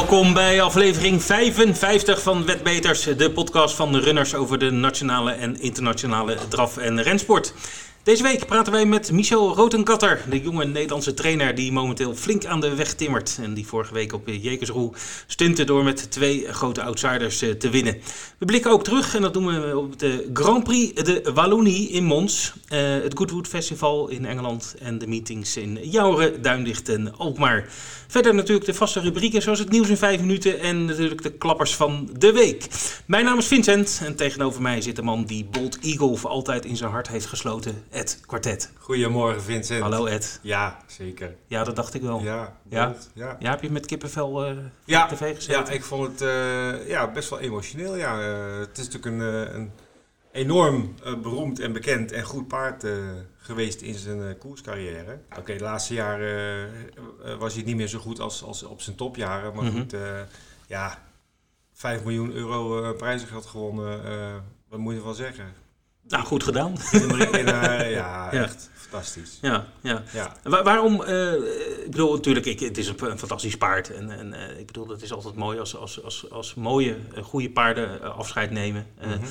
Welkom bij aflevering 55 van Wetbeters, de podcast van de runners over de nationale en internationale draf- en rensport. Deze week praten wij met Michel Rotenkatter, de jonge Nederlandse trainer die momenteel flink aan de weg timmert. En die vorige week op Jekersroe stunte door met twee grote outsiders eh, te winnen. We blikken ook terug en dat doen we op de Grand Prix de Wallonie in Mons. eh, het Goodwood Festival in Engeland en de meetings in Jouren, Duindicht en Alkmaar. Verder natuurlijk de vaste rubrieken zoals het nieuws in vijf minuten en natuurlijk de klappers van de week. Mijn naam is Vincent en tegenover mij zit de man die Bold Eagle voor altijd in zijn hart heeft gesloten, Ed Kwartet. Goedemorgen Vincent. Hallo Ed. Ja, zeker. Ja, dat dacht ik wel. Ja, Ja? Ja. Ja, heb je met kippenvel Ja, op tv gezeten? ja, ik vond het eh, ja, best wel emotioneel. Ja. Eh, het is natuurlijk een, een enorm beroemd en bekend en goed paard geweest in zijn koerscarrière. Oké, de laatste jaren was hij niet meer zo goed als, als op zijn topjaren. Maar Mhm. goed, ja, 5 miljoen euro eh, prijzengeld gewonnen. wat moet je ervan zeggen? Nou, goed gedaan. In, ja, Ja. echt fantastisch. Ja, ja. Ja. Wa- waarom, eh, ik bedoel natuurlijk, ik, het is een, een fantastisch paard. En, en eh, ik bedoel, het is altijd mooi als, als, als, als mooie, eh, goede paarden eh, afscheid nemen. Eh, Mhm. Waarom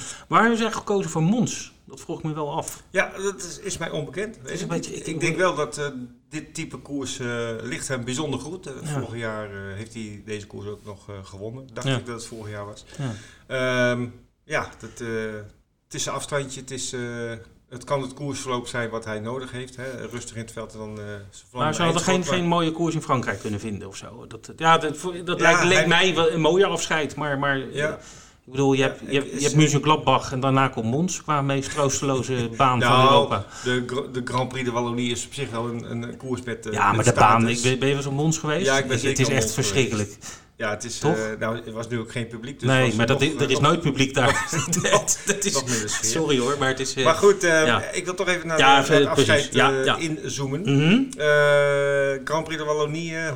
hebben ze eigenlijk gekozen voor Mons? Dat vroeg ik me wel af. Ja, dat is, is mij onbekend. is een beetje- ik, ik- denk wel dat eh, dit type koers eh, ligt hem bijzonder goed. Eh, Ja. Vorig jaar eh, heeft hij deze koers ook nog eh, gewonnen. Dacht Ja. ik dat het vorig jaar was. Ja. Ehm, ja, dat, eh, het is een afstandje. Het, is, eh, het kan het koersverloop zijn wat hij nodig heeft. Hè. Rustig in het veld en dan... eh, Maar ze hadden geen, geen mooie koers in Frankrijk kunnen vinden of zo. Dat, ja, dat, dat Ja, lijkt, leek hij- mij wel een mooier afscheid. Maar, maar Ja. ik bedoel, je hebt, je hebt, je en daarna komt Mons qua meest troosteloze baan van Nou, Europa. de, de Grand Prix de Wallonie is op zich wel een, een koers met eh, Ja, maar de baan, ik, ben ben je wel eens op Mons geweest? Ja, ik ben het zeker is echt geweest. Ja, het is... Toch? eh, nou, er was nu ook geen publiek. Dus nee, maar dat, nog, is- er is nooit publiek daar. dat, dat is, sorry hoor, maar het is... eh, Maar goed, eh, ja. ik wil toch even naar, Ja, de, het eh, afscheid Ja, eh, inzoomen. mhm. Eh, Grand Prix de Wallonie, eh,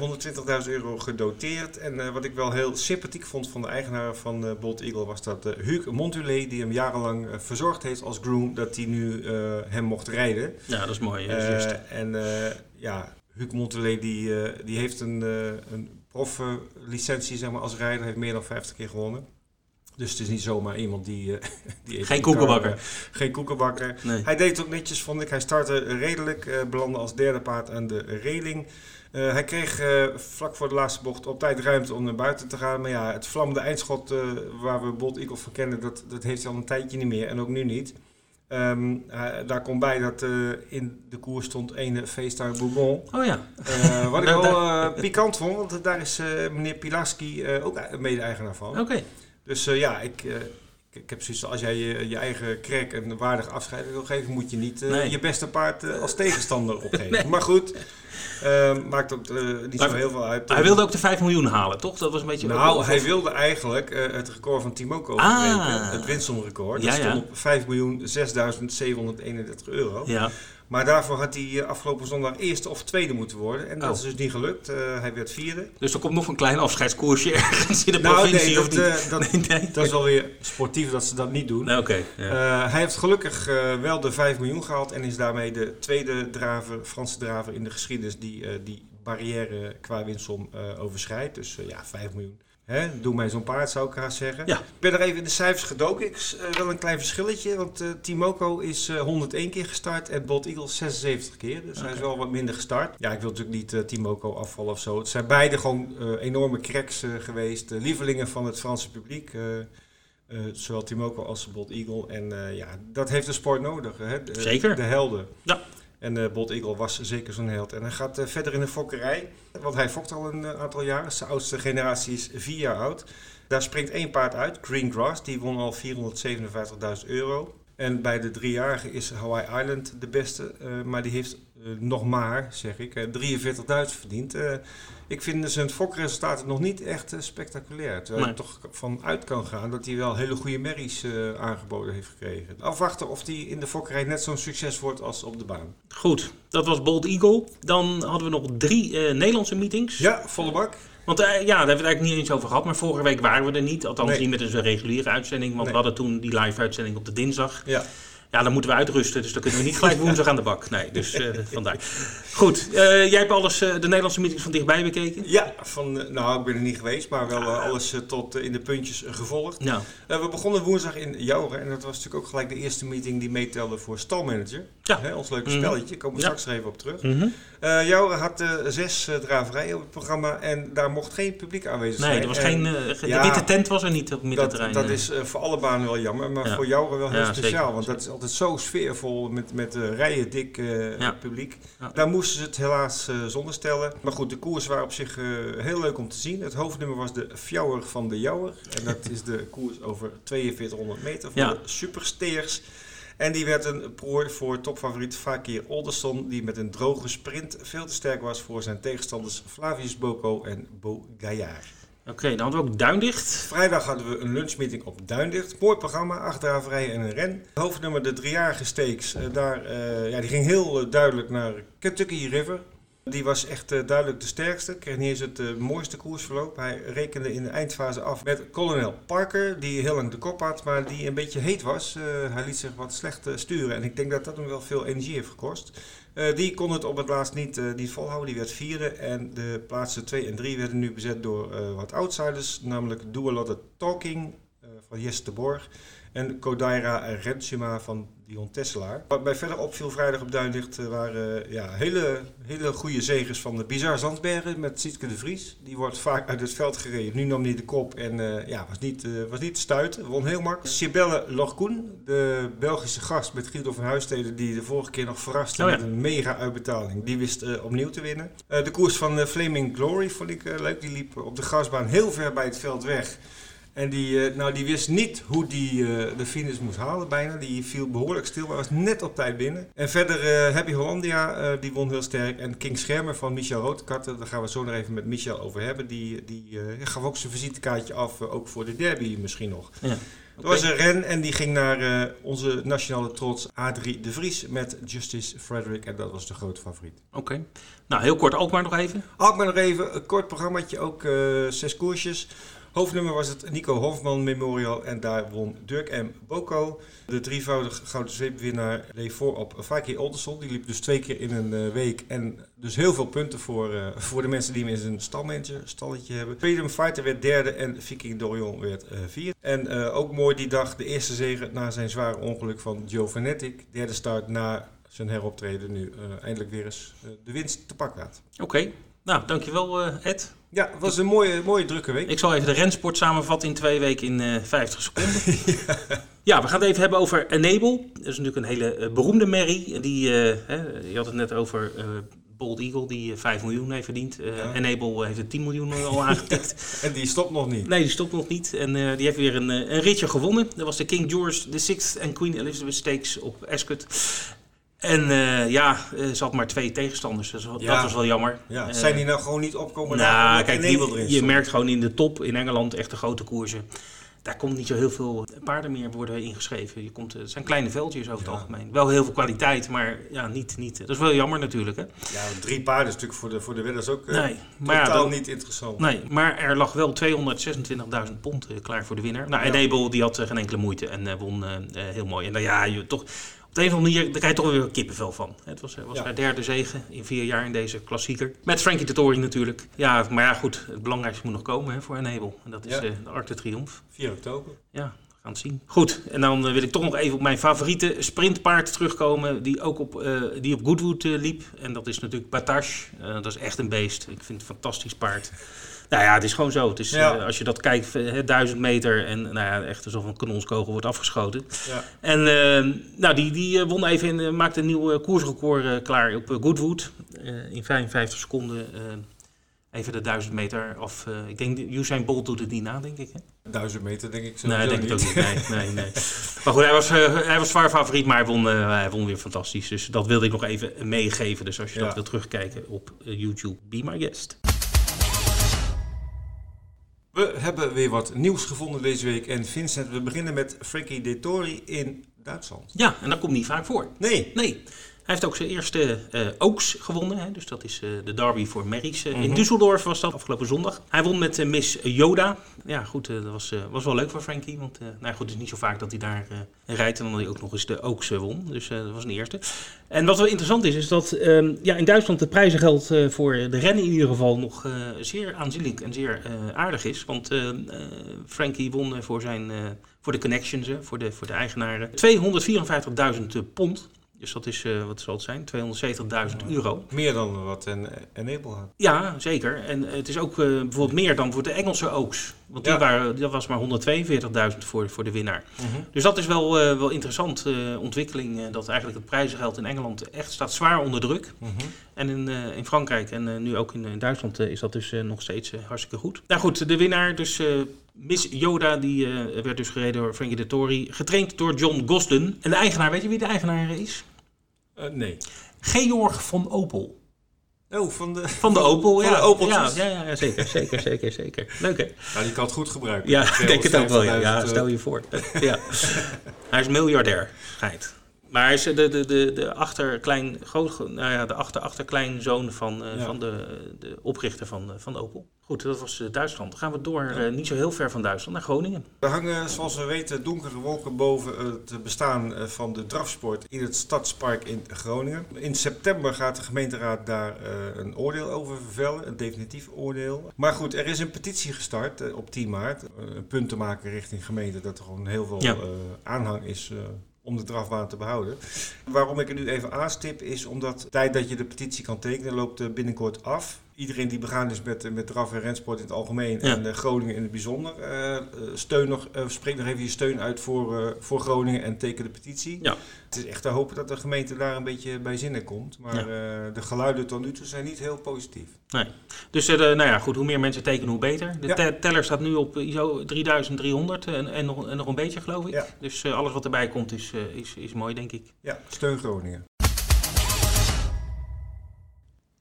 120.000 euro gedoteerd. En eh, wat ik wel heel sympathiek vond van de eigenaar van eh Bolt Eagle... was dat eh Hugues Montulé, die hem jarenlang eh, verzorgd heeft als groom... dat hij nu eh, hem mocht rijden. Ja, dat is mooi. Eh, en eh, ja, Hugues Montulé die, eh, die heeft een, eh een prof-licentie zeg maar, als rijder. heeft meer dan 50 keer gewonnen. Dus het is niet zomaar iemand die... eh, die even Geen koekenbakker. eh, geen koekenbakker. nee. Hij deed het ook netjes, vond ik. Hij startte redelijk, eh, belandde als derde paard aan de reling. Eh, hij kreeg eh, vlak voor de laatste bocht op tijd ruimte om naar buiten te gaan. Maar ja, het vlammende eindschot eh, waar we Bolt Eagle van kennen, dat, dat heeft hij al een tijdje niet meer. En ook nu niet. Ehm, eh, daar komt bij dat eh, in de koers stond ene FaceTime Bourbon. Oh ja. Eh, wat ik Nou, wel eh, pikant vond, want daar is meneer Pilarski eh, ook mede-eigenaar van. Oké. Dus ja, ik, ik, heb zoiets als jij je, je eigen crack een waardig afscheid wil geven, moet je niet Nee. je beste paard als tegenstander opgeven. Maar goed, eh, maakt ook eh, niet Maar zo heel veel uit. Hij wilde ook de 5 miljoen halen, toch? Dat was een beetje... nou, hij wilde eigenlijk eh, het record van Timoko Ah. Het winstomrecord. Dat Ja, ja. stond op 5 miljoen 6.731 euro. Ja. Maar daarvoor had hij eh, afgelopen zondag eerste of tweede moeten worden. En dat Oh. is dus niet gelukt. Hij werd vierde. Dus er komt nog een klein afscheidskoersje ergens in de Nou, provincie, nee, of dat, niet? dat, nee, nee. dat is wel weer sportief dat ze dat niet doen. Nee, Oké. ja. Hij heeft gelukkig wel de 5 miljoen gehaald en is daarmee de tweede draver, Franse draver in de geschiedenis die eh, die barrière qua winstsom eh, overschrijdt. Dus eh, ja, 5 miljoen. Hè? Doe mij zo'n paard, zou ik haast zeggen. Ja. Ik ben er even in de cijfers gedoken. Ik, wel een klein verschilletje, want Timoko is eh, 101 keer gestart en Bolt Eagle 76 keer. Dus hij is wel wat minder gestart. Ja, ik wil natuurlijk niet Timoko afvallen of zo. Het zijn beide gewoon enorme cracks geweest. Lievelingen van het Franse publiek. zowel Timoko als Bolt Eagle. En ja, dat heeft de sport nodig. Hè? De, Zeker. De helden. Ja. En eh Bolt Eagle was zeker zo'n held. En hij gaat eh, verder in de fokkerij. Want hij fokt al een eh, aantal jaren. Zijn oudste generatie is vier jaar oud. Daar springt één paard uit, Green Grass. Die won al 457.000 euro. En bij de driejarige is Hawaii Island de beste. maar die heeft nog maar, zeg ik, eh, 43.000 verdiend. Ik vind zijn fokresultaten nog niet echt eh, spectaculair. Terwijl je toch van uit kan gaan dat hij wel hele goede merries eh, aangeboden heeft gekregen. Afwachten of hij in de fokkerij net zo'n succes wordt als op de baan. Goed, dat was Bold Eagle. Dan hadden we nog drie eh, Nederlandse meetings. Ja, volle bak. Want ja, daar hebben we het eigenlijk niet eens over gehad. Maar vorige week waren we er niet. Althans Nee. niet met een reguliere uitzending. Want Nee. we hadden toen die live uitzending op de dinsdag. Ja. Ja, dan moeten we uitrusten, dus dan kunnen we niet gelijk woensdag aan de bak. Nee, dus uh, vandaar. Goed, uh, jij hebt alles, uh, de Nederlandse meetings van dichtbij bekeken? Ja, van, nou ik ben er niet geweest, maar wel alles tot in de puntjes gevolgd. Ja. we begonnen woensdag in Jouren en dat was natuurlijk ook gelijk de eerste meeting die meetelde voor stalmanager. Ja. Hè, ons leuke spelletje, komen we Ja. straks even op terug. Mm -hmm. Jouren had zes draverijen op het programma en daar mocht geen publiek aanwezig zijn. Nee, er was en, geen, de ja, witte tent was er niet op het dat, middenterrein. dat is voor alle banen wel jammer, maar Ja. voor Jouren wel heel speciaal. Want dat is altijd zo sfeervol met, met uh, rijen dik uh, Ja. publiek. Ja. Daar moesten ze het helaas uh, zonder stellen. Maar goed, de koers waren op zich heel leuk om te zien. Het hoofdnummer was de Fjouwer van de Jouwer. En dat is de koers over 4200 meter voor Ja. de supersteers. En die werd een prooi voor topfavoriet Fakir Olderson, die met een droge sprint veel te sterk was voor zijn tegenstanders Flavius Boko en Bo Gaillard. Oké, dan hadden we ook Duindicht. Vrijdag hadden we een lunchmeeting op Duindicht. Mooi programma, acht en een ren. Hoofdnummer de driejarige steeks. Uh, daar, uh, ja, die ging heel uh, duidelijk naar Kentucky River. Die was echt duidelijk de sterkste. Kreeg niet eens het mooiste koersverloop. Hij rekende in de eindfase af met kolonel Parker, die heel lang de kop had, maar die een beetje heet was. hij liet zich wat slecht sturen. En ik denk dat dat hem wel veel energie heeft gekost. Uh, die kon het op het laatst niet, uh, niet volhouden. Die werd vierde. En de plaatsen 2 en 3 werden nu bezet door uh, wat outsiders. Namelijk Do A Lot of Talking van Jesse de Borg. En Kodaira Rensima van Dion Tesselaar. Wat mij verder opviel vrijdag op Duinlicht waren ja, hele, hele goede zegers van de Bizar Zandsbergen met Sietke de Vries. Die wordt vaak uit het veld gereden. Nu nam hij de kop en ja, was, niet, was niet te stuiten. Won heel makkelijk. Sibelle Lorkoen, de Belgische gast met Guido van Huisteden, die de vorige keer nog verraste Oh ja. met een mega uitbetaling. Die wist uh, opnieuw te winnen. Uh, de koers van uh, Flaming Glory vond ik leuk. Die liep op de grasbaan heel ver bij het veld weg. En die, uh, nou, die wist niet hoe die uh, de finish moest halen bijna. Die viel behoorlijk stil, maar was net op tijd binnen. En verder uh, Happy Hollandia, die won heel sterk. En King Schermer van Michel Roodkatten, daar gaan we zo nog even met Michel over hebben. Die, die gaf ook zijn visitekaartje af, ook voor de derby misschien nog. Ja. Er was een ren en die ging naar onze nationale trots Adrie de Vries met Justice Frederick. En dat was de grote favoriet. Oké. Okay. Nou, heel kort Alkmaar nog even. Alkmaar nog even, een kort programmaatje, ook zes koersjes. Hoofdnummer was het Nico Hofman Memorial en daar won Dirk M. Boko. De drievoudig gouden zweepwinnaar leef voor op Faki Olderson. Die liep dus twee keer in een uh, week en dus heel veel punten voor, uh, voor de mensen die hem in zijn stalmanager, stalletje hebben. Freedom Fighter werd derde en Viking Dorion werd uh, vierde. En ook mooi die dag de eerste zege na zijn zware ongeluk van Joe Vanetic. Derde start na zijn heroptreden nu eindelijk weer eens de winst te pakken had. Oké, nou dankjewel Ed. Ja, het was een mooie, mooie drukke week. Ik zal even de rensport samenvatten in twee weken in uh, 50 seconden. ja. ja. we gaan het even hebben over Enable. Dat is natuurlijk een hele uh, beroemde merrie. Die, uh, hè, je had het net over Bold Eagle, die 5 miljoen heeft verdiend. Ja. Enable heeft er 10 miljoen al aangetikt. en die stopt nog niet. Nee, die stopt nog niet. En die heeft weer een, een ritje gewonnen. Dat was de King George VI en Queen Elizabeth Stakes op Ascot. En uh, ja, ze had maar twee tegenstanders. Dus dat was wel jammer. Ja. Uh, Zijn die nou gewoon niet opkomen? Nou, kijk, die, je merkt gewoon in de top in Engeland echt de grote koersen. Daar komt niet zo heel veel paarden meer worden ingeschreven. Je komt, het zijn kleine veldjes over het algemeen. Wel heel veel kwaliteit, maar ja, niet, niet. Dat is wel jammer natuurlijk. Hè? Ja, drie paarden is natuurlijk voor de, voor de wedders ook uh, nee, maar totaal niet interessant. Nee, maar er lag wel 226.000 pond klaar voor de winnaar. Nou. Enable die had geen enkele moeite en won heel mooi. En nou ja, je, toch op de een of andere manier, daar krijg je toch weer kippenvel van. Het was, was ja. haar derde zege in vier jaar in deze klassieker. Met Frankie Tettori natuurlijk. Ja, maar ja goed, het belangrijkste moet nog komen hè, voor Enable. En dat is ja. uh, de de Triomphe. 4 oktober. Ja, gaan het zien. Goed, en dan uh, wil ik toch nog even op mijn favoriete sprintpaard terugkomen. Die ook op, uh, die op Goodwood liep. En dat is natuurlijk Batage. dat is echt een beest. Ik vind het een fantastisch paard. Nou ja, het is gewoon zo. Het is, ja. uh, als je dat kijkt, uh, duizend meter en nou ja, echt alsof een kanonskogel wordt afgeschoten. Ja. En uh, nou, die, die won even in, maakte een nieuw koersrecord klaar op Goodwood. in 55 seconden even de duizend meter. Of ik denk, Usain Bolt doet het niet na, denk ik. Hè? Duizend meter, denk ik. Nee, denk niet. ik ook niet. Nee, nee, nee. Maar goed, hij was, hij was zwaar favoriet, maar hij won, hij won weer fantastisch. Dus dat wilde ik nog even meegeven. Dus als je ja. dat wilt terugkijken op YouTube, be my guest. We hebben weer wat nieuws gevonden deze week. En Vincent, we beginnen met Frankie Dettori in Duitsland. Ja, en dat komt niet vaak voor. Nee. Nee. Hij heeft ook zijn eerste uh, Oaks gewonnen. Hè? Dus dat is uh, de derby voor Merries. Uh, In Mhm. Düsseldorf was dat afgelopen zondag. Hij won met Miss Yoda. Ja, goed, dat was, was wel leuk voor Frankie. Want nou goed, het is niet zo vaak dat hij daar rijdt. En dan hij ook nog eens de Oaks won. Dus dat was een eerste. En wat wel interessant is, is dat ehm, ja, in Duitsland de prijzengeld voor de rennen in ieder geval nog zeer aanzienlijk en zeer aardig is. Want Frankie won voor, zijn, voor de connections, voor de, voor de eigenaren, 254.000 pond. Dus dat is, uh, wat zal het zijn, 270.000 euro. Meer dan wat een Enable had. Ja, zeker. En het is ook uh, bijvoorbeeld meer dan voor de Engelse Oaks. Want die Ja. waren, dat was maar 142.000 voor, voor de winnaar. Mhm. Dus dat is wel, uh, wel interessant ontwikkeling. Dat eigenlijk het prijzengeld in Engeland echt staat zwaar onder druk. Mhm. En in, in Frankrijk en nu ook in, in Duitsland is dat dus nog steeds hartstikke goed. Nou goed, de winnaar, dus Miss Yoda, die werd dus gereden door Frankie de Tory. Getraind door John Gosden. En de eigenaar, weet je wie de eigenaar is? Uh, nee. Georg van Opel. Oh, van de, van de Opel, van ja. de Opeltjes. Ja, ja, ja, zeker, zeker, zeker, zeker. Leuk hè? Nou, die kan het goed gebruiken. Ja, ik denk het ook wel. Ja, ja eh, stel je voor. ja. Hij is miljardair, schijnt. Maar hij is de, de, de, de achterklein, groot, nou ja, de achter, achterkleinzoon van, uh, Ja. van de, de oprichter van, uh, van Opel. Goed, dat was uh, Duitsland. Dan gaan we door, uh, niet zo heel ver van Duitsland, naar Groningen. Er hangen, zoals we weten, donkere wolken boven het bestaan eh, van de drafsport in het Stadspark in Groningen. In september gaat de gemeenteraad daar uh, een oordeel over vervellen, een definitief oordeel. Maar goed, er is een petitie gestart op 10 maart. een punt te maken richting gemeente dat er gewoon heel veel Ja. aanhang is om de drafbaan te behouden. Waarom ik het nu even aanstip is omdat tijd dat je de petitie kan tekenen loopt eh, binnenkort af. Iedereen die begaan is met, met draf en rensport in het algemeen Ja. en uh, Groningen in het bijzonder, uh, steun nog, uh, spreek nog even je steun uit voor, voor Groningen en teken de petitie. Ja. Het is echt te hopen dat de gemeente daar een beetje bij zinnen komt. Maar Ja. de geluiden tot nu toe zijn niet heel positief. Nee. Dus nou ja, goed, hoe meer mensen tekenen, hoe beter. De te- teller staat nu op ISO 3300 en, en, nog, en nog een beetje, geloof ik. Dus alles wat erbij komt is, is, is mooi, denk ik. Ja, steun Groningen.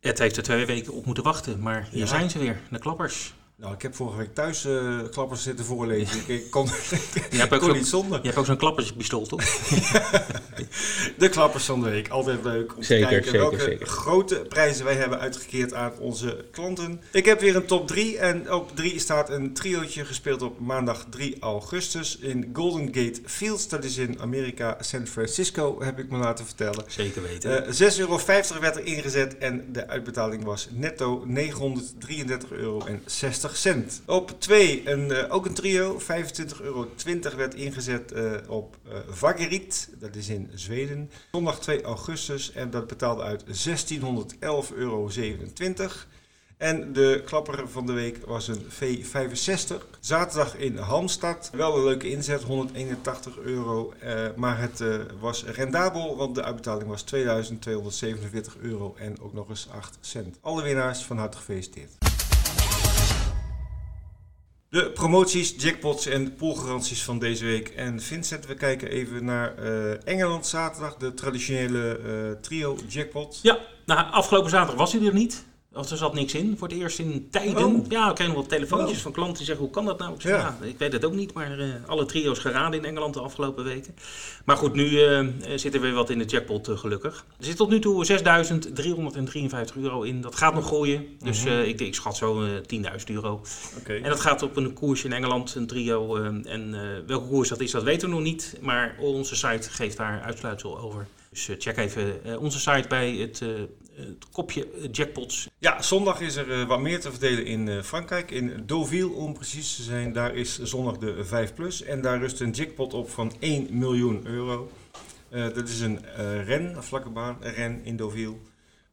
Het heeft er twee weken op moeten wachten, maar hier Ja. zijn ze weer, de klappers. Nou, ik heb vorige week thuis uh, klappers zitten voorlezen. Ik, ik kon, Je hebt ook kon niet zonder. Je hebt ook zo'n klapperspistool, toch? De klappers van de week. Altijd leuk om Zeker, te kijken zeker, welke zeker. grote prijzen wij hebben uitgekeerd aan onze klanten. Ik heb weer een top 3 en op 3 staat een triootje gespeeld op maandag 3 augustus in Golden Gate Fields. Dat is in Amerika, San Francisco, heb ik me laten vertellen. Zeker weten. Eh 6,50 euro werd er ingezet en de uitbetaling was netto 933,60 euro. Cent. Op 2 een, eh, ook een trio, 25,20 euro werd ingezet eh, op eh Vaggerit, dat is in Zweden. Zondag 2 augustus en dat betaalde uit 1611,27 euro. En de klapper van de week was een V65. Zaterdag in Halmstad. Wel een leuke inzet, 181 euro. eh, maar het eh, was rendabel, want de uitbetaling was 2247 euro en ook nog eens 8 cent. Alle winnaars van harte gefeliciteerd. De promoties, jackpots en poolgaranties van deze week. En Vincent, we kijken even naar eh, Engeland zaterdag, de traditionele eh, trio jackpot. Ja, nou, afgelopen zaterdag was hij er niet. Of er zat niks in, voor het eerst in tijden. Oh. Ja, ik kreeg nog wat telefoontjes Oh. van klanten die zeggen, hoe kan dat nou? Ik, zeg, Ja. ja. ik weet het ook niet, maar eh, alle trio's geraden in Engeland de afgelopen weken. Maar goed, nu eh, zit er weer wat in de jackpot, eh, gelukkig. Er zit tot nu toe 6.353 euro in. Dat gaat nog groeien. Dus Mhm. eh, ik, ik schat zo eh 10.000 euro. En dat gaat op een koers in Engeland, een trio. eh, en eh, welke koers dat is, dat weten we nog niet. Maar onze site geeft daar uitsluitsel over. Dus eh, check even eh, onze site bij het, eh, het kopje eh, jackpots. Ja, zondag is er eh, wat meer te verdelen in eh, Frankrijk. In Deauville, om precies te zijn. Daar is zondag de 5 plus. En daar rust een jackpot op van 1 miljoen euro. Dat is een ren, een vlakke baan, een ren in Deauville.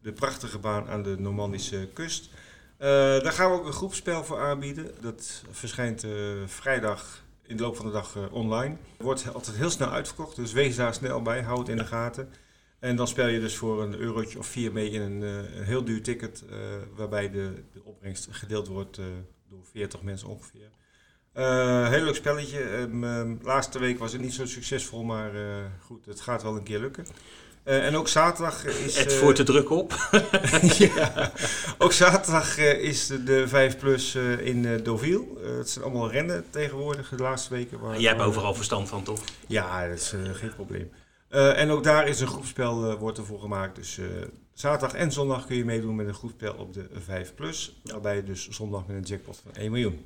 De prachtige baan aan de Normandische kust. Daar gaan we ook een groepspel voor aanbieden. Dat verschijnt vrijdag in de loop van de dag online. Wordt altijd heel snel uitverkocht, dus wees daar snel bij. Hou het in de gaten. En dan speel je dus voor een eurotje of vier mee in een, eh, een heel duur ticket, eh, waarbij de, de opbrengst gedeeld wordt eh, door 40 mensen ongeveer. Heel leuk spelletje. Ehm, ehm, laatste week was het niet zo succesvol, maar goed, het gaat wel een keer lukken. En ook zaterdag is. Het voor te druk op. ja. Ook zaterdag is de, de 5 plus in Deauville. Het zijn allemaal rennen tegenwoordig de laatste weken. waar- Jij hebt overal verstand van, toch? Ja, dat is geen probleem. Eh, en ook daar is een groepspel uh, wordt ervoor gemaakt. Dus uh, zaterdag en zondag kun je meedoen met een groepspel op de 5 Plus. Waarbij je dus zondag met een jackpot van 1 miljoen.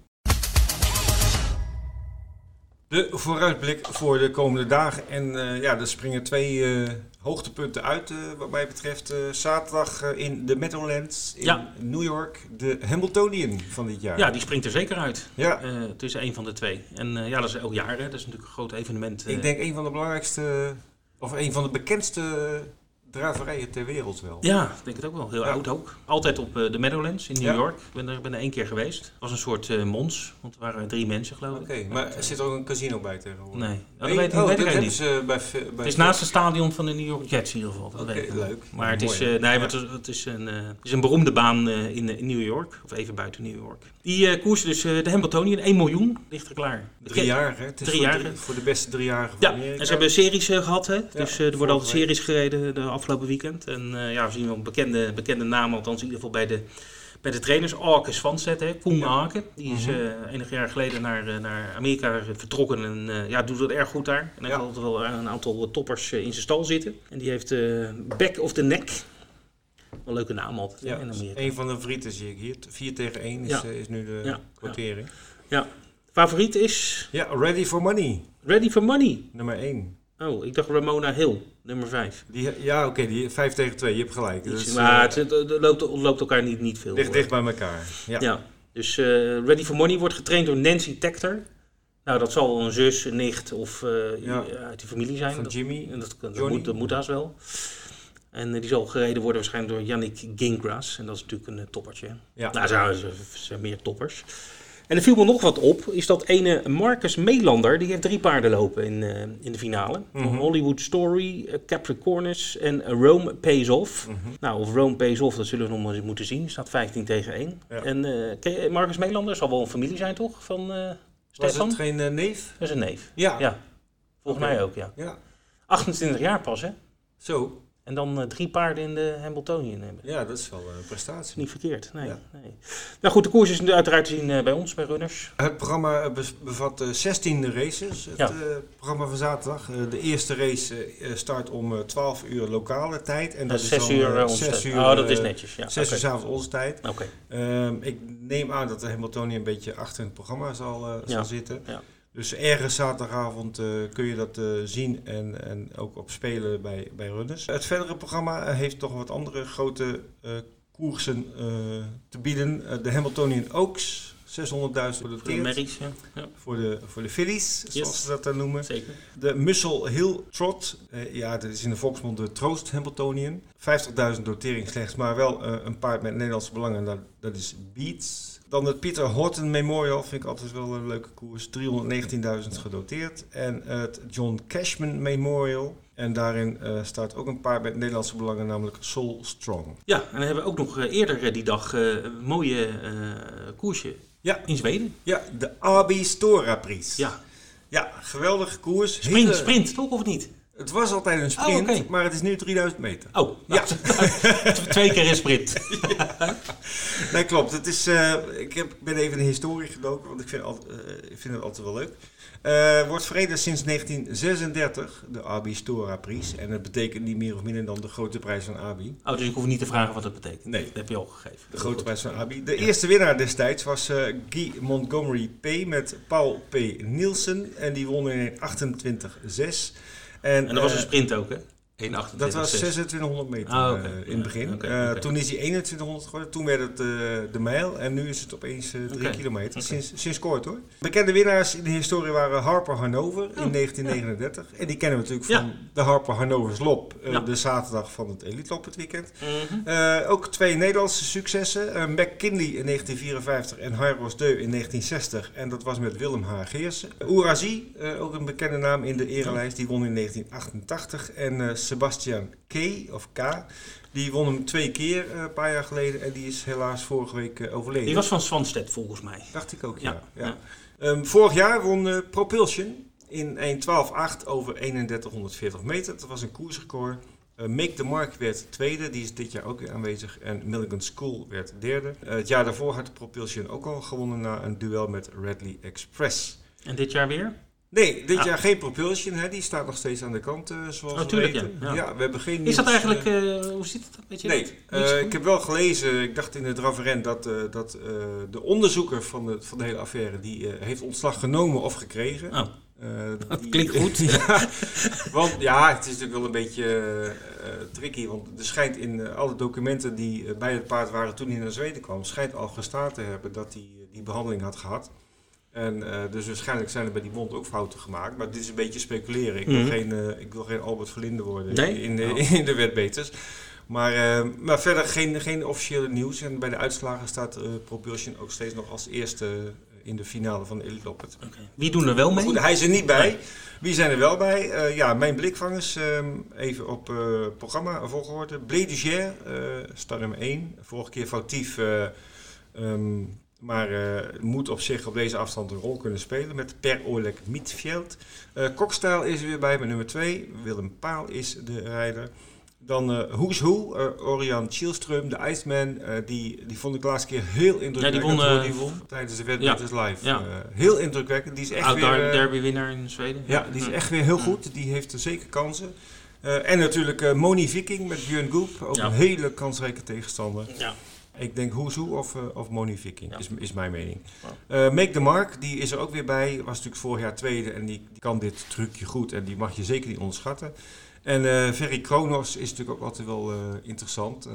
De vooruitblik voor de komende dagen. En ja, er springen twee hoogtepunten uit wat mij betreft. zaterdag in de Meadowlands in ja. New York. De Hamiltonian van dit jaar. Ja, die springt er zeker uit. Ja. tussen een van de twee. En ja, dat is elk jaar. Hè. Dat is natuurlijk een groot evenement. Ik denk een van de belangrijkste of een van de bekendste draverijen ter wereld wel. Ja, ik denk het ook wel. Heel oud ook. Altijd op uh, de Meadowlands in New York. Ik ben er, ben er één keer geweest. Het was een soort uh, mons, want er waren drie mensen geloof ik. Oké, maar er zit ook een casino bij tegenwoordig? Nee, dat nee? weet, oh, weet ik niet. Ze bij, bij het is naast het stadion van de New York Jets in ieder geval. Oké, okay, leuk. Maar het, is, uh, nee, het, is, het, is een, het is een beroemde baan in, in New York, of even buiten New York. Die koers dus de Hamiltonian, 1 miljoen, ligt er klaar. Drie jaar, hè? Het is drie voor, jaar. De, voor de beste drie jaar van ja, Amerika. en ze hebben series gehad, hè? Dus er worden altijd series gereden de afgelopen weekend. En ja, we zien wel bekende, bekende namen, althans in ieder geval bij de, bij de trainers. Arcus van Zet, Koen ja. Die is uh, enig jaar geleden naar, naar Amerika vertrokken en ja, doet dat erg goed daar. En hij ja. had altijd wel een aantal toppers in zijn stal zitten. En die heeft Back of the Neck. Een leuke naam altijd ja. Een van de favorieten zie ik hier. 4 tegen 1 is, is nu de quotering. Ja. Favoriet is? Ja, Ready for Money. Ready for Money. Nummer 1. Oh, ik dacht Ramona Hill, nummer 5. Die, ja, oké, die 5 tegen 2, je hebt gelijk. Dus, maar uh, het, het, loopt, loopt, elkaar niet, niet veel. Dicht, dicht bij elkaar. Ja. ja. Dus uh, Ready for Money wordt getraind door Nancy Tector. Nou, dat zal een zus, een nicht of uh, ja. uit die familie zijn. Van dat, Jimmy. Dat, dat, dat, moet, dat moet haast wel. En die zal gereden worden waarschijnlijk door Yannick Gingras. En dat is natuurlijk een toppertje. Ja. Nou, ze zijn meer toppers. En er viel me nog wat op, is dat ene Marcus Melander, die heeft drie paarden lopen in, uh, in de finale. Mm -hmm. Hollywood Story, uh, Capricornus en Rome Pays Off. Mm -hmm. Nou, of Rome Pays Off, dat zullen we nog maar eens moeten zien. staat 15 tegen 1. Ja. En uh, Marcus Melander zal wel een familie zijn, toch? Van Stefan? Was het geen neef? Dat is een neef. Ja. ja. Volgens okay. mij ook, ja. ja. 28 jaar pas, hè? Zo. En dan uh, drie paarden in de Hamiltonian hebben. Ja, dat is wel een prestatie. Niet verkeerd, nee, ja. nee. Nou goed, de koers is uiteraard te zien uh, bij ons, bij Runners. Het programma bevat uh, 16 races. Het ja. programma van zaterdag. de eerste race start om 12 uur lokale tijd. En dat, is 6 uur onze tijd. Uur, oh, dat is netjes, ja. 6 okay. uur avonds onze tijd. Oké. Okay. Ehm, ik neem aan dat de Hamiltonian een beetje achter het programma zal, zal zitten. Ja. Dus ergens zaterdagavond uh, kun je dat uh, zien en, en ook op spelen bij, bij runners. Het verdere programma heeft toch wat andere grote uh, koersen te bieden. de Hamiltonian Oaks, 600.000 voor de Merries, ja. ja. Voor de, voor de fillies, zoals yes. ze dat dan noemen. Zeker. De Muscle Hill Trot, ja, dat is in de volksmond de Troost Hamiltonian. 50.000 dotering slechts, maar wel een paard met Nederlandse belangen, dat, dat is Beats. Dan het Pieter Horton Memorial, vind ik altijd wel een leuke koers. 319.000 gedoteerd. En het John Cashman Memorial. En daarin uh, staat ook een paar met Nederlandse belangen, namelijk Soul Strong. Ja, en dan hebben we ook nog uh, eerder die dag een mooie koersje ja. in Zweden. Ja, de Abi Stora Prijs. Ja. Ja, geweldige koers. Sprint, Hele... sprint toch of niet? Het was altijd een sprint, oh, okay. maar het is nu 3000 meter. Oh, ja. twee keer een sprint. ja. Nee, klopt. Het is, uh, ik heb, ben even in de historie gedoken, want ik vind, al, uh, ik vind het altijd wel leuk. Uh, wordt verreden sinds 1936, de Abi Stora Prijs. En het betekent niet meer of minder dan de grote prijs van Abi. Oh, dus ik hoef niet te vragen wat dat betekent. Nee. Dat heb je al gegeven. De grote prijs van Abi. De ja. eerste winnaar destijds was Guy Montgomery P. met Paul P. Nielsen. En die won in 28-6. En, en dat was een sprint ook, hè? 1,28. Dat was 2600 meter ah, okay. uh, in het begin. Okay, okay. Uh, toen is hij 2100 geworden. Toen werd het uh, de mijl. En nu is het opeens 3 kilometer. Sinds, sinds kort hoor. Bekende winnaars in de historie waren Harper Hanover in 1939. Ja. En die kennen we natuurlijk van de Harper Hanovers Lop. Ja. De zaterdag van het Elite Lop het weekend. Mm -hmm. ook twee Nederlandse successen. McKinley in 1954 en Harros Deu in 1960. En dat was met Willem H. Geersen. Oerazi, ook een bekende naam in de erelijst. Die won in 1988. En Sebastian K. of K. Die won hem twee keer uh, een paar jaar geleden en die is helaas vorige week uh, overleden. Die was van Swanstedt volgens mij. Dacht ik ook, ja. ja. ja. Um, vorig jaar won uh, Propulsion in 1.12.8 over 3140 meter. Dat was een koersrecord. Make the Mark werd tweede, die is dit jaar ook weer aanwezig. En Milligan School werd derde. het jaar daarvoor had Propulsion ook al gewonnen na een duel met Redley Express. En dit jaar weer? Nee, dit Ah. jaar geen Propulsion. Hè? Die staat nog steeds aan de kant, eh, zoals Oh, we weten. ja. Ja. we hebben geen Is dat eigenlijk, eh, eh, hoe zit het? Weet je Nee, ik heb wel gelezen, ik dacht in het Raverend, dat, dat de onderzoeker van de, van de hele affaire, die heeft ontslag genomen of gekregen. Oh, dat die- klinkt goed. ja, want ja, het is natuurlijk wel een beetje tricky, want er schijnt in alle documenten die bij het paard waren toen hij naar Zweden kwam, schijnt al gestaan te hebben dat hij die behandeling had gehad. En eh, dus waarschijnlijk zijn er bij die bond ook fouten gemaakt. Maar dit is een beetje speculeren. Ik wil, Mhm. geen, eh, ik wil geen Albert Verlinde worden Nee? in, de, Oh. in de wetbeters. Maar, eh, maar verder geen, geen officiële nieuws. En bij de uitslagen staat Propulsion ook steeds nog als eerste in de finale van de Elite Loppet. Wie doen er wel mee? goed, hij is er niet bij. Wie zijn er wel bij? Ja, mijn blikvangers, ehm, even op eh, programma volgorde. Blé Duger, eh start nummer 1. Vorige keer foutief, eh, ehm, maar eh, moet op zich op deze afstand een rol kunnen spelen met Per Oleg Mietfjeld. Eh Kokstijl is er weer bij met nummer 2. Willem Paal is de rijder. Dan eh Who's Who, eh, Orion Chielström, de Iceman. eh, die, die vond ik de laatste keer heel indrukwekkend hoe eh, die won tijdens de Wedstrijd Live. ja. Eh, heel indrukwekkend. Die is echt weer... eh, derby winnaar in Zweden. ja, die is echt weer heel goed. Die heeft zeker kansen. Eh, en natuurlijk eh, Moni Viking met Björn Goep. Ook Ja. een hele kansrijke tegenstander. Ja. Ik denk Who of, eh, of Moni Viking, Ja. is, is mijn mening. Eh Make the Mark, die is er ook weer bij. Was natuurlijk vorig jaar tweede en die, die kan dit trucje goed. En die mag je zeker niet onderschatten. En eh Ferry Kronos is natuurlijk ook altijd wel eh, interessant. Eh,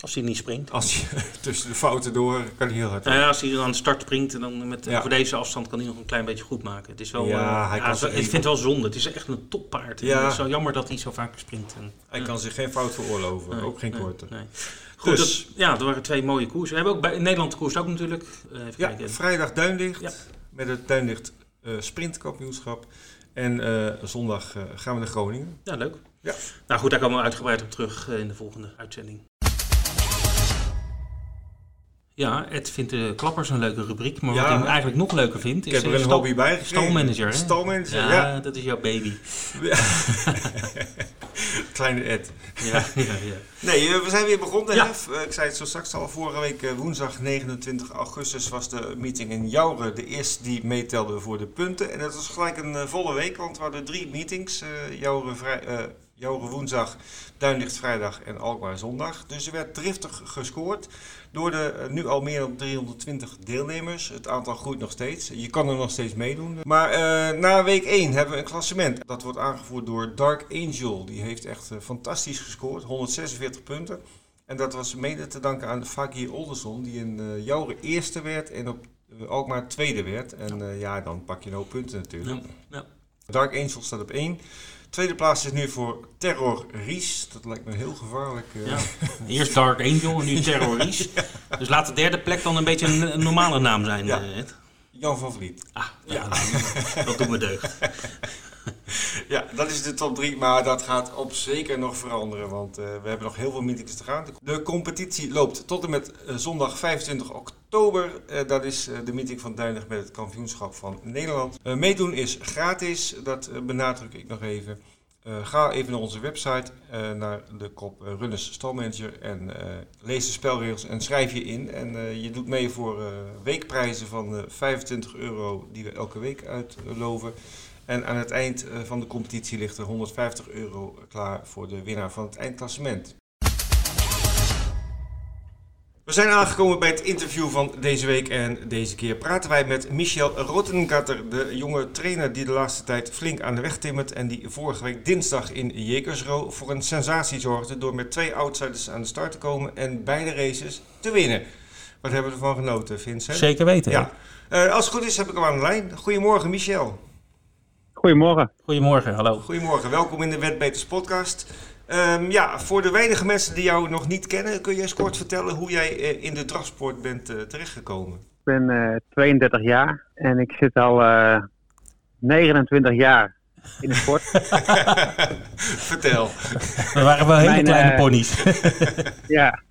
Als hij niet springt. als je tussen de fouten door kan hij heel hard. Nou ja, als hij aan de start springt, en dan met, Ja. voor deze afstand kan hij nog een klein beetje goed maken. Het is wel, Ja, hij ja, kan zo- ik vind het wel zonde. Het is echt een toppaard. Ja. En Het is zo jammer dat hij zo vaak springt. En, Hij kan zich geen fout veroorloven, Nee, ook geen nee, korte. nee. Goed, Dus- dat, ja, er waren twee mooie koersen. We hebben ook bij Nederland de koers ook natuurlijk. Eh, even Ja, kijken. vrijdag Duinlicht Ja. met het Duinlicht eh, sprintkampioenschap. En eh, zondag gaan we naar Groningen. Ja, leuk. Ja. Nou goed, daar komen we uitgebreid op terug eh, in de volgende uitzending. Ja, Ed vindt de klappers een leuke rubriek. Maar Ja. wat hij eigenlijk nog leuker vindt, Ik is heb er een stal- hobby bij stalmanager. hè? Stalmanager, ja, ja. dat is jouw baby. Kleine Ed. Ja, ja, ja. Nee, eh, we zijn weer begonnen. Ja. hè? Eh, Ik zei het zo straks al, vorige week woensdag 29 augustus was de meeting in Jouren. De eerste die meetelde voor de punten. En dat was gelijk een volle week, want we hadden drie meetings. Jouren, vrij, Jouren woensdag, Duinlicht vrijdag en Alkmaar zondag. Dus er werd driftig gescoord door de eh, nu al meer dan 320 deelnemers. Het aantal groeit nog steeds. Je kan er nog steeds meedoen. Maar eh, na week 1 hebben we een klassement. Dat wordt aangevoerd door Dark Angel. Die heeft echt eh, fantastisch gescoord. 146 punten. En dat was mede te danken aan Fagir Olderson. Die in Jouren eerste werd en op Alkmaar tweede werd. En ja, dan pak je hoop punten natuurlijk. Ja, ja. Dark Angel staat op 1. Tweede plaats is nu voor Terror Ries. Dat lijkt me heel gevaarlijk. Ja. Eerst Dark Angel en nu Terrorist. Dus laat de derde plek dan een beetje een, een normale naam zijn, Ja. eh. Jan van Vliet. Ah, ja, dat doet me deugd. Ja, dat is de top 3, maar dat gaat op zeker nog veranderen, want eh, we hebben nog heel veel meetings te gaan. De competitie loopt tot en met eh, zondag 25 oktober. Eh, dat is de meeting van Duinig met het kampioenschap van Nederland. Meedoen is gratis, dat benadruk ik nog even. Ga even naar onze website, naar de kop Runners Stalmanager en lees de spelregels en schrijf je in. En je doet mee voor weekprijzen van eh, 25 euro die we elke week uitloven. En aan het eind eh, van de competitie ligt er 150 euro klaar voor de winnaar van het eindklassement. We zijn aangekomen bij het interview van deze week en deze keer praten wij met Michel Rottengatter, de jonge trainer die de laatste tijd flink aan de weg timmert en die vorige week dinsdag in Jekersro voor een sensatie zorgde door met twee outsiders aan de start te komen en beide races te winnen. Wat hebben we ervan genoten, Vincent? Zeker weten. Ja. Eh, als het goed is heb ik hem aan de lijn. Goedemorgen Michel. Goedemorgen. Goedemorgen, hallo. Goedemorgen, welkom in de Wetbeters podcast. Ehm, ja, voor de weinige mensen die jou nog niet kennen, kun je eens kort vertellen hoe jij eh, in de drafsport bent eh, terechtgekomen? Ik ben eh 32 jaar en ik zit al eh 29 jaar in de sport. Vertel. We waren wel hele Mijn, kleine eh, ponies. ja.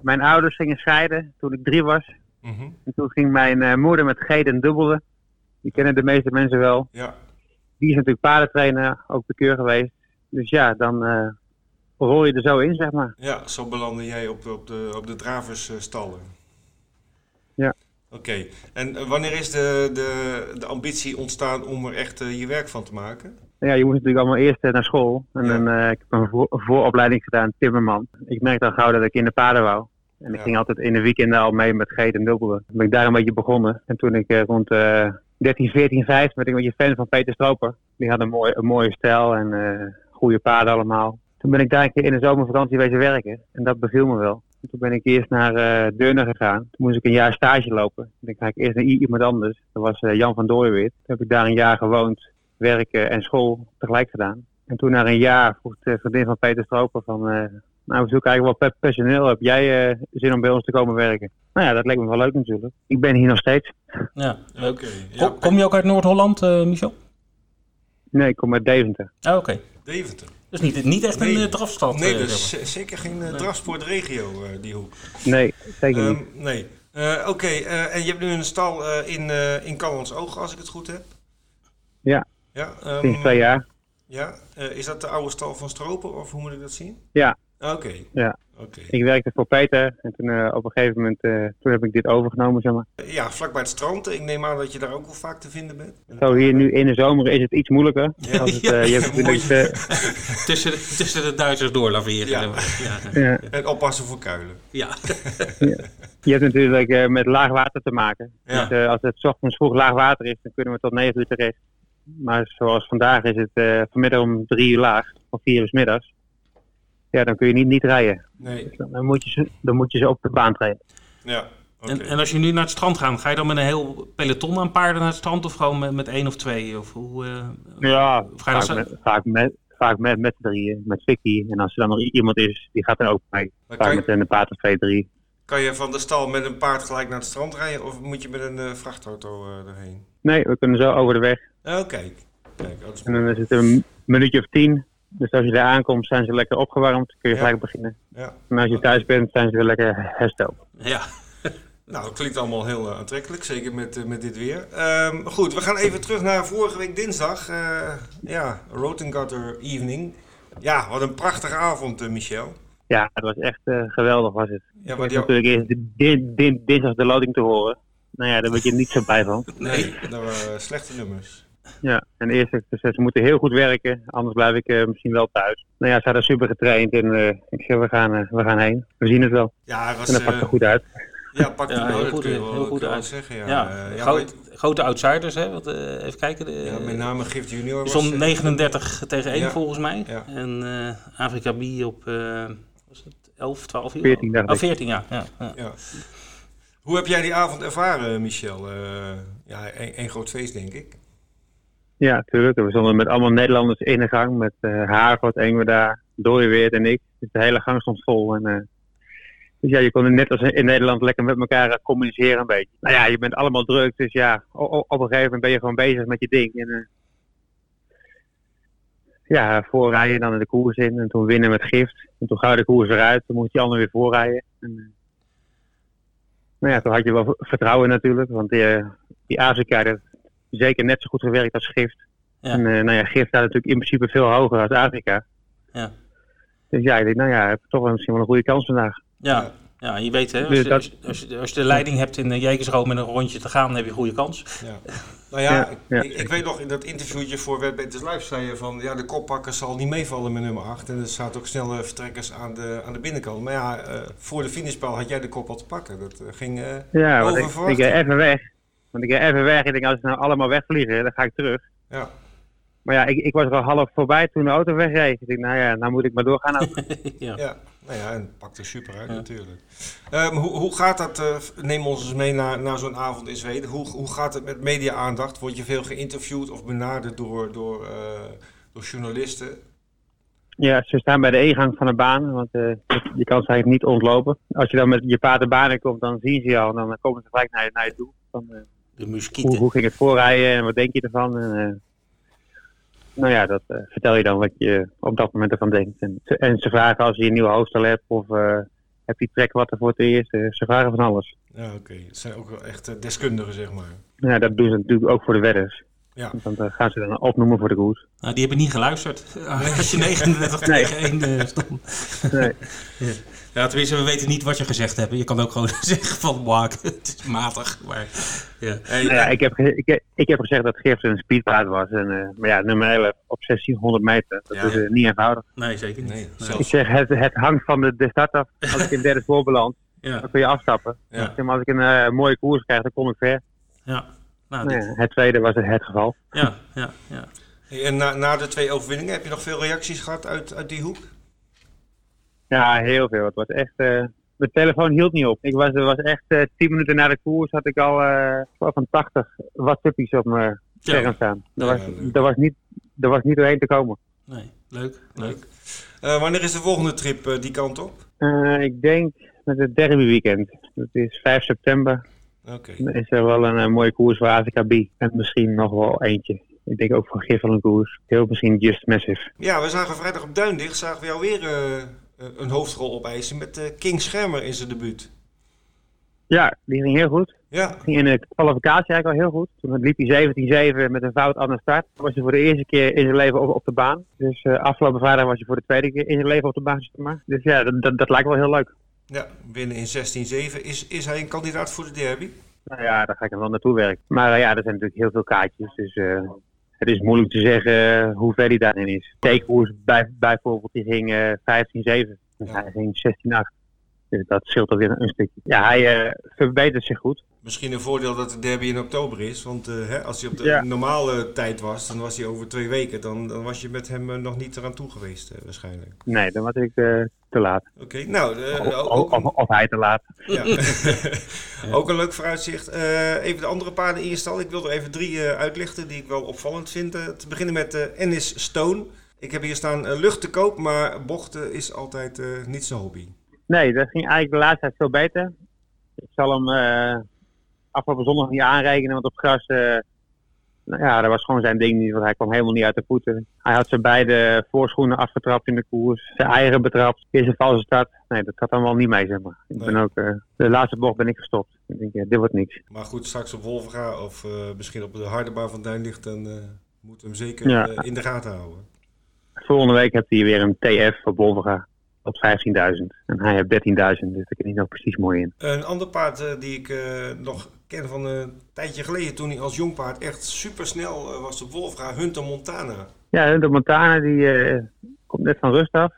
Mijn ouders gingen scheiden toen ik drie was. Mhm, En toen ging mijn eh, moeder met Geden dubbelde. Die kennen de meeste mensen wel. Ja, Die is natuurlijk paardentrainer, ook de keur geweest. Dus ja, dan eh rol je er zo in, zeg maar. ja, zo belandde jij op de, op de, op de draversstallen. Ja. Oké, en eh, wanneer is de, de, de ambitie ontstaan om er echt eh, je werk van te maken? Ja, je moest natuurlijk allemaal eerst eh, naar school. En Ja. dan, eh, ik heb een voor- vooropleiding gedaan, timmerman. Ik merkte al gauw dat ik in de paden wou. En ik Ja. ging altijd in de weekenden al mee met Geet en Dubbelen. Ben ik daar een beetje begonnen. En toen ik eh, rond eh 13, 14, 15 werd ik een beetje fan van Peter Stroper. Die had een, mooi, een mooie stijl en eh goede paden allemaal. Toen ben ik daar een keer in de zomervakantie wezen werken. En dat beviel me wel. En toen ben ik eerst naar eh Deurne gegaan. Toen moest ik een jaar stage lopen. Toen ga ik eerst naar iemand anders. Dat was eh, Jan van Dooijeweert. Toen heb ik daar een jaar gewoond, werken en school tegelijk gedaan. En toen na een jaar vroeg de vriendin van Peter Stroper van... nou, we zoeken eigenlijk wel pe- personeel. Heb jij eh, zin om bij ons te komen werken? Nou ja, dat leek me wel leuk natuurlijk. Ik ben hier nog steeds. Ja. Oké, ja. Kom, kom je ook uit Noord-Holland, eh, Michel? Nee, ik kom uit Deventer. Ah, oké. Deventer. Dus niet, niet echt Nee. een uh, drafstad. Nee, eh, dat zeg is z- zeker geen uh, drafsportregio, uh, die hoek. Nee, zeker niet. Ehm, nee. Uh, Oké, uh, en je hebt nu een stal uh, in, uh, in Callans Oog, als ik het goed heb? Ja, ja um, sinds twee jaar. Ja, uh, is dat de oude stal van Stroper, of hoe moet ik dat zien? Ja. Oké. Okay. Ja. Okay. Ik werkte voor Peter en toen uh, op een gegeven moment uh, toen heb ik dit overgenomen, zeg maar. Ja, vlakbij het strand. Ik neem aan dat je daar ook wel vaak te vinden bent. Zo hier nu in de zomer is het iets moeilijker. Ja, als het, ja, uh, je hebt natuurlijk, tussen, de, tussen de Duitsers door laveren. Ja. Ja. ja. En oppassen voor kuilen. Ja. ja. Je hebt natuurlijk uh, met laag water te maken. Ja. Dus, uh, als het 's ochtends vroeg laag water is, dan kunnen we tot 9 uur terecht. Maar zoals vandaag is het uh, vanmiddag om 3 uur laag, of 4 uur 's middags. Ja, dan kun je niet, niet rijden. Nee. Dus dan, moet je ze, dan moet je ze op de baan trainen. Ja. Okay. En, en, als je nu naar het strand gaat, ga je dan met een heel peloton aan paarden naar het strand of gewoon met, met één of twee? Of hoe, uh, ja, ga je vaak, met, vaak, met, vaak met, met drieën, met Vicky. En als er dan nog iemand is, die gaat dan ook mee. Maar vaak je, met een paard of twee, drie. Kan je van de stal met een paard gelijk naar het strand rijden of moet je met een uh, vrachtauto uh, erheen? Nee, we kunnen zo over de weg. Oh, kijk. kijk en dan is het een minuutje of tien. Dus als je daar aankomt, zijn ze lekker opgewarmd. Kun je Ja. gelijk beginnen. Ja. En als je thuis bent, zijn ze weer lekker hersteld. Ja. Nou, het klinkt allemaal heel uh, aantrekkelijk, zeker met, uh, met dit weer. Um, goed, we gaan even terug naar vorige week dinsdag. Uh, ja, Rotengutter Evening. Ja, wat een prachtige avond, Michel. Ja, het was echt geweldig was het. Ja, maar die... natuurlijk eerst din, din, dinsdag de loting te horen. Nou ja, daar word je niet zo bij van. Nee, dat waren slechte nummers. Ja, en eerst dus ze moeten heel goed werken, anders blijf ik uh, misschien wel thuis. Nou ja, ze hadden super getraind en uh, ik zeg, we gaan, uh, we gaan heen. We zien het wel. Ja, het was, en dat pakt er goed uit. Ja, pakt ja, er heel goed, wel, uit. zeggen. Ja, ja, ja groot, grote outsiders, hè? Wat, even kijken. De, ja, met name Gift Junior. was om 39 tegen 1 ja. volgens mij. Ja. En Afrika B op was het 11, 12 uur? 14, dacht oh, 14 ja. Ja, ja. ja. Hoe heb jij die avond ervaren, Michel? Uh, ja, een, groot feest, denk ik. Ja, natuurlijk. We stonden met allemaal Nederlanders in de gang. Met uh, Haargot, Engweda, Dooyeweert en ik. Dus de hele gang stond vol. En, uh, dus ja, je kon net als in Nederland lekker met elkaar uh, communiceren een beetje. Nou ja, je bent allemaal druk. Dus ja, op, een gegeven moment ben je gewoon bezig met je ding. En, ja, voorrijden dan in de koers in. En toen winnen met gift. En toen ga je de koers eruit. Toen moest je ander weer voorrijden. En, nou ja, toen had je wel vertrouwen natuurlijk. Want die, die Afrika, zeker net zo goed gewerkt als gift. Ja. En uh, nou ja, gift staat natuurlijk in principe veel hoger als Afrika. Ja. Dus ja, ik denk, nou ja, heb toch wel misschien wel een goede kans vandaag. Ja, ja je weet hè, als, Dus je, dat- als, je, als, je, als je de leiding hebt in uh, Jekersroom met een rondje te gaan, dan heb je een goede kans. Ja. Nou ja, Ja, ja. Ik, ik weet nog in dat interviewtje voor Wetbeters Live zei je van ja, de koppakker zal niet meevallen met nummer 8. En er zaten ook snelle vertrekkers aan de, aan de binnenkant. Maar ja, eh, voor de finishpaal had jij de kop al te pakken. Dat eh, ging eh, Ja, over ik, even weg. Want ik ga even weg. Ik denk, als ze nou allemaal wegvliegen, dan ga ik terug. Ja. Maar ja, ik, ik was er al half voorbij toen de auto wegreed. Ik denk, nou ja, nou moet ik maar doorgaan. ja. Ja, nou ja, en het pakt er super uit Ja. natuurlijk. Ehm, hoe, hoe gaat dat, eh, neem ons eens mee naar, naar zo'n avond in Zweden. Hoe, hoe gaat het met media-aandacht? Word je veel geïnterviewd of benaderd door, door, eh, door journalisten? Ja, ze staan bij de ingang van de baan, want eh, je, kan ze eigenlijk niet ontlopen. Als je dan met je paard de baan in komt, dan zien ze je al en dan komen ze gelijk naar je, naar je toe. Van, eh, De hoe, muskieten. hoe ging het voorrijden en wat denk je ervan? En, eh, nou ja, dat eh, vertel je dan wat je op dat moment ervan denkt. En, ze- en ze vragen als je een nieuwe hoofdstel hebt of eh, heb je trek wat er voor het eerst. Ze vragen van alles. Ja, oké. Het zijn ook wel echt deskundigen, zeg maar. Ja, dat doen ze natuurlijk ook voor de wedders. Ja. Want dan gaan ze dan opnoemen voor de koers. Nou, die hebben niet geluisterd. Als je 39 Nee. tegen 1 eh, stond. Nee. Ja, tenminste, we weten niet wat je gezegd hebt. Je kan ook gewoon zeggen van, wak, het is matig. Maar, ja. Hey, Nou ja, ik, heb, ik, heb- ik heb gezegd dat Geert een speedpaard was. En, eh, maar ja, nummer 11 op 1600 meter. Dat Ja. is eh, niet eenvoudig. Nee, zeker niet. Nee, Nee. zelfs- Ik zeg, het, het hangt van de, de start af. Als ik in derde spoor beland, Ja, dan kun je afstappen. Ja. Zeg maar, als ik een eh, mooie koers krijg, dan kom ik ver. ja. Nou, dit- ja, het tweede was het, het geval. ja, ja, ja. Hey, en na, na de twee overwinningen heb je nog veel reacties gehad uit, uit die hoek? Ja, heel veel. Het was echt... eh, mijn telefoon hield niet op. Ik was, er was echt eh 10 minuten na de koers had ik al eh, van 80 WhatsAppies op mijn scherm staan. Er Ja, was, er, was niet, er was niet doorheen te komen. Nee, leuk, leuk. Wanneer is de volgende trip die kant op? Ik denk met het derby weekend. Dat is 5 september. Oké. Dan is er wel een, mooie koers voor AZKB. En misschien nog wel eentje. Ik denk ook voor Giffel een koers. Heel misschien Just Massive. Ja, we zagen vrijdag op Duindicht, zagen we jou weer een hoofdrol opeisen met eh, King Schermer in zijn debuut. Ja, die ging heel goed. Ja, Ging in de kwalificatie eigenlijk al heel goed. Toen liep hij 17-7 met een fout aan de start. Dan was hij voor de eerste keer in zijn leven op, op de baan. Dus eh, afgelopen vrijdag was hij voor de tweede keer in zijn leven op de baan. maar. Dus ja, dat, dat, dat lijkt wel heel leuk. ja winnen in 16-7. Is, is hij een kandidaat voor de derby? Nou ja, daar ga ik er wel naartoe werken. Maar eh, ja, er zijn natuurlijk heel veel kaartjes. Dus eh, het is moeilijk te zeggen eh, hoe ver hij daarin is. Theekoers bij, bijvoorbeeld, die ging eh 15-7. Dus Ja. hij ging 16-8. Dus dat scheelt alweer een stukje. Ja, hij eh, verbetert zich goed. Misschien een voordeel dat de derby in oktober is. Want eh, hè, als hij op de Ja. normale tijd was, dan was hij over twee weken. Dan, dan was je met hem eh, nog niet eraan toe geweest, eh, waarschijnlijk. Nee, dan was ik eh, te laat. Oké, nou, eh, Of, ook, of, een- of, of hij te laat. Ja. Ook een leuk vooruitzicht. Eh, even de andere paarden in je stal. Ik wil er even drie eh, uitlichten die ik wel opvallend vind. Te beginnen met eh Ennis Stone. Ik heb hier staan lucht te koop, maar bochten is altijd eh, niet zijn hobby. Nee, dat ging eigenlijk de laatste tijd veel beter. Ik zal hem eh, afgelopen zondag niet aanrekenen, want op gras, eh, nou ja, dat was gewoon zijn ding niet, want hij kwam helemaal niet uit de voeten. Hij had zijn beide voorschoenen afgetrapt in de koers, zijn eigen betrapt, is een valse start. Nee, dat gaat allemaal niet mee, zeg maar. Ik Nee. ben ook, eh, de laatste bocht ben ik gestopt. Ik denk, ja, dit wordt niks. Maar goed, straks op Wolvenga of eh, misschien op de harde baan van Duinlicht, dan eh moeten we hem zeker Ja. in de gaten houden. Volgende week heeft hij weer een TF voor Bolvega op 15.000. En hij heeft 13.000, dus daar kan hij nog precies mooi in. Een ander paard die ik nog ken van een tijdje geleden, toen hij als jong paard echt super snel was op Wolvenga, Hunter Montana. Ja, de Montana die eh, komt net van rust af.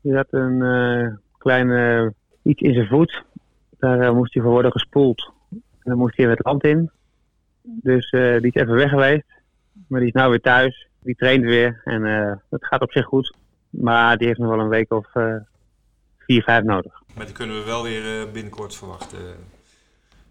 Die had een eh kleine iets in zijn voet. Daar eh, moest hij voor worden gespoeld. En dan moest hij weer het land in. Dus eh, die is even weg geweest. Maar die is nou weer thuis. Die traint weer en eh het gaat op zich goed. Maar die heeft nog wel een week of eh, vier, vijf nodig. Maar die kunnen we wel weer eh, binnenkort verwachten.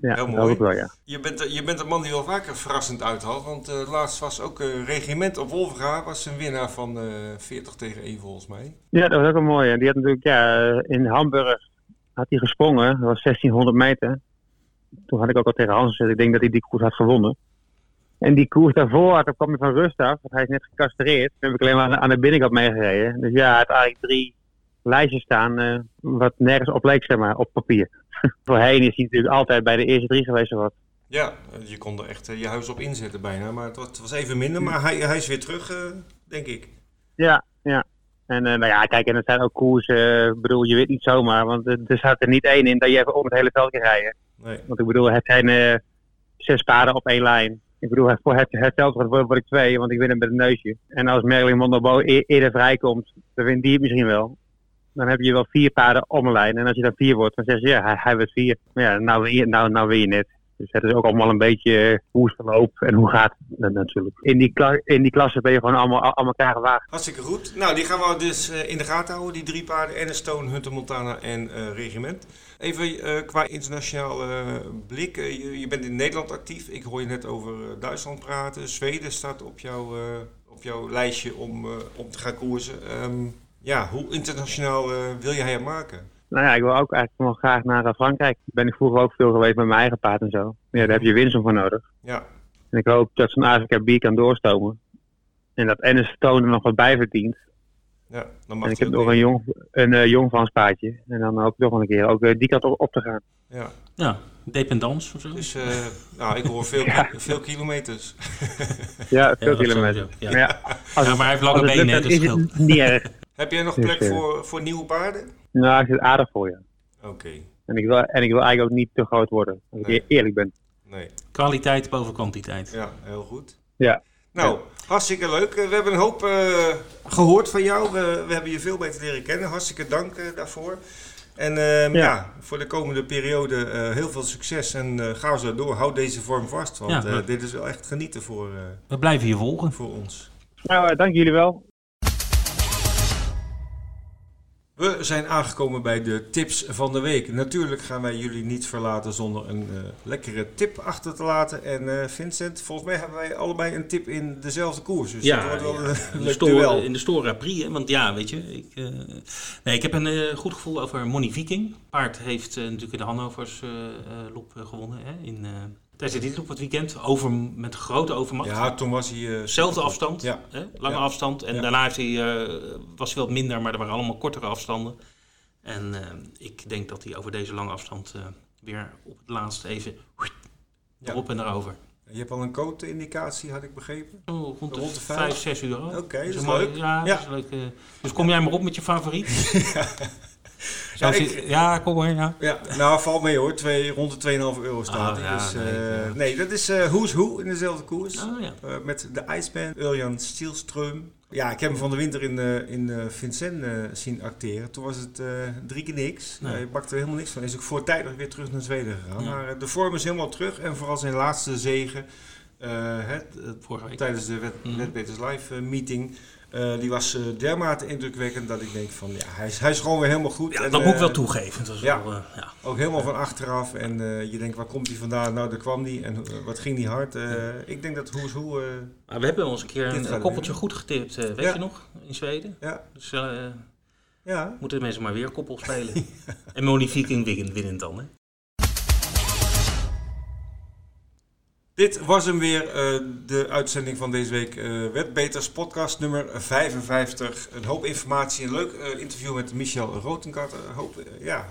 Ja, Heel dat mooi. wel, ja. Je bent, je bent een man die wel vaker verrassend uithaalt. Want eh, laatst was ook eh, Regiment op Wolvenga. Was een winnaar van eh 40 tegen 1 volgens mij. Ja, dat was ook een mooie. Die had natuurlijk, ja, in Hamburg had hij gesprongen. Dat was 1600 meter. Toen had ik ook al tegen Hans gezegd, ik denk dat hij die koers had gewonnen. En die koers daarvoor, daar kwam hij van rust af. Want hij is net gecastreerd. Toen heb ik alleen maar aan de, aan de binnenkant meegereden. Dus ja, hij had eigenlijk drie lijstjes staan, eh, wat nergens op leek, zeg maar, op papier. Voorheen is hij natuurlijk altijd bij de eerste drie geweest of wat. Ja, je kon er echt eh, je huis op inzetten bijna. Maar het was, het was even minder. Maar hij, hij is weer terug, eh, denk ik. Ja, ja. En nou ja, kijk, en het zijn ook koersen, ik bedoel, je weet niet zomaar. Want er er staat er niet één in dat je even om het hele veld kan rijden. Nee. Want ik bedoel, het zijn zes paarden op één lijn. Ik bedoel, het- voor het, hetzelfde wordt word ik twee, want ik win hem met een neusje. En als Merlin Mondobo e eerder vrijkomt, dan wint die het misschien wel. Dan heb je wel vier paarden om een lijn. En als je dan vier wordt, dan zeg je ja, hij, werd vier. Maar ja, nou je, nou, nou je net. Dus het is ook allemaal een beetje eh, hoe het verloopt en hoe gaat het natuurlijk. In die, in die klasse ben je gewoon allemaal aan elkaar gewaagd. Hartstikke goed. Nou, die gaan we dus eh, in de gaten houden. Die drie paarden. Ennis Stone, Hunter Montana en eh, Regiment. Even qua internationaal eh, blik. Je, je bent in Nederland actief. Ik hoor je net over Duitsland praten. Zweden staat op, jouw op jouw lijstje om, om te gaan koersen. Ehm, ja, hoe internationaal eh, wil jij hem maken? Nou ja, ik wil ook eigenlijk wel graag naar eh, Frankrijk. Ben ik vroeger ook veel geweest met mijn eigen paard en zo. Ja, daar heb je winst voor nodig. Ja, En ik hoop dat zo'n Afrika B kan doorstomen. En dat Ennis Stone er nog wat bij verdient. ja dan mag En ik heb nog een jong, een, eh, jong Frans paardje. En dan hoop ik toch wel een keer ook die kant op, op te gaan. Ja. Ja, Dependance of zo? Dus uh, nou, ik hoor veel, veel kilometers. ja, veel kilometers. Ja. Ja. ja. maar hij heeft lange benen, dus het niet erg. Heb jij nog plek voor, voor nieuwe paarden? Nou, ik zit aardig voor je. Oké. En, ik wil, en ik wil eigenlijk ook niet te groot worden, als ik eerlijk ben. Nee. Kwaliteit boven kwantiteit. Ja, heel goed. Ja. Nou, hartstikke leuk. We hebben een hoop uh, gehoord van jou. We, we, hebben je veel beter leren kennen. Hartstikke dank uh, daarvoor. En uh, ja. ja. voor de komende periode heel veel succes en ga zo door. Houd deze vorm vast, want ja, dit is wel echt genieten voor, we blijven je volgen. voor ons. Nou, dank jullie wel. We zijn aangekomen bij de tips van de week. Natuurlijk gaan wij jullie niet verlaten zonder een uh, lekkere tip achter te laten. En uh, Vincent, volgens mij hebben wij allebei een tip in dezelfde koers. Dus ja, dat wordt wel ja. een leuk duel. In de Stora Prix, want ja, weet je. Ik, uh, nee, ik heb een goed gevoel over Money Viking. Paard heeft natuurlijk in de Hannovers lop gewonnen hè, in tijdens dit op het weekend. Over, met grote overmacht. Ja, toen was hij... Uh, Zelfde afstand, ja. Hè? lange afstand. En daarna heeft hij, uh, was hij wat minder, maar er waren allemaal kortere afstanden. En uh, ik denk dat hij over deze lange afstand weer op het laatst even erop en erover. Je hebt al een code-indicatie, had ik begrepen? Oh, rond, de, rond de 5, 6 euro. Oké, okay, dat is leuk. Ja, ja. Dat is leuk. dus kom jij maar op met je favoriet. ja. Ja, ik, ja, kom maar. Ja. ja, nou, valt mee hoor. Twee, rond de 2,5 euro staat oh, ja, dus, nee, uh, nee, dat is uh, Who's Who in dezelfde koers. Oh, ja. uh, met de Iceman, Uljan Stielström. Ja, ik heb hem van de winter in, in Vincennes zien acteren. Toen was het drie keer niks. Nee. Hij bakte er helemaal niks van. Hij is ook voortijdig weer terug naar Zweden gegaan. Maar de vorm is helemaal terug. En vooral zijn laatste zegen het, tijdens de Wet, mm. Wetbeters Live meeting uh, die was uh, dermate indrukwekkend dat ik denk van ja, hij is, hij is gewoon weer helemaal goed. Ja, en, dat moet ik wel toegeven. Dat ja, wel, ja, ook helemaal van achteraf. En je denkt, waar komt hij vandaan? Nou, daar kwam hij. En wat ging die hard? ik denk dat Hoe... Ah, we hebben ons een keer een, koppeltje goed getipt, weet ja. je nog? In Zweden. Ja. Dus ja. moeten de mensen maar weer koppel spelen. en Moni Viking winnen dan, hè? Dit was hem weer, uh, de uitzending van deze week. Uh, Wetbeters podcast nummer 55. Een hoop informatie, een leuk uh, interview met Michel Rotenkart. hoop, ja,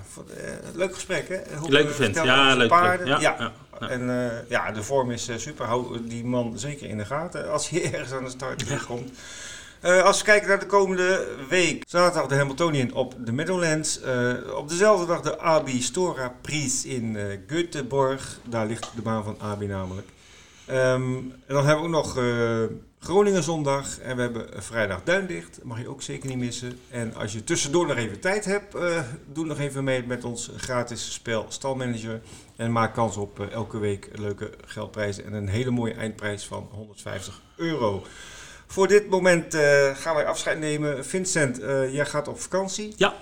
leuk gesprek hè? Hoop, Leuke vent, ja, leuk. Paarden. Ja, ja. ja, ja. En ja, de vorm is super. Hou die man zeker in de gaten als hij ergens aan de start komt. Uh, als we kijken naar de komende week. Zaterdag de Hamiltonian op de Meadowlands. Uh, op dezelfde dag de Abi Stora Pries in uh, Göteborg. Daar ligt de baan van Abi namelijk. Um, en dan hebben we ook nog Groningen zondag. En we hebben vrijdag Duindicht. Mag je ook zeker niet missen. En als je tussendoor nog even tijd hebt. doe nog even mee met ons gratis spel Stalmanager. En maak kans op elke week leuke geldprijzen. En een hele mooie eindprijs van 150 euro. Voor dit moment uh, gaan wij afscheid nemen. Vincent, uh, jij gaat op vakantie. Ja.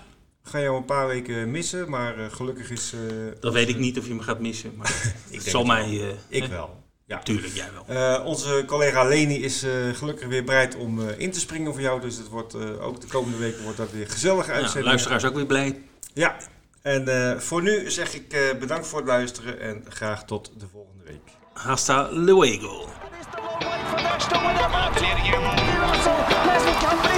Ga jou een paar weken missen, maar uh, gelukkig is... dat weet ik niet of je me gaat missen, maar ik zal mij... ik wel. Ja. Tuurlijk, jij wel. onze collega Leni is gelukkig weer bereid om in te springen voor jou. Dus het wordt, ook de komende weken wordt dat weer gezellig uitzending. Ja, luisteraars ook weer blij. Ja. En voor nu zeg ik bedankt voor het luisteren en graag tot de volgende week. Hasta luego. away for Nash to it. Company.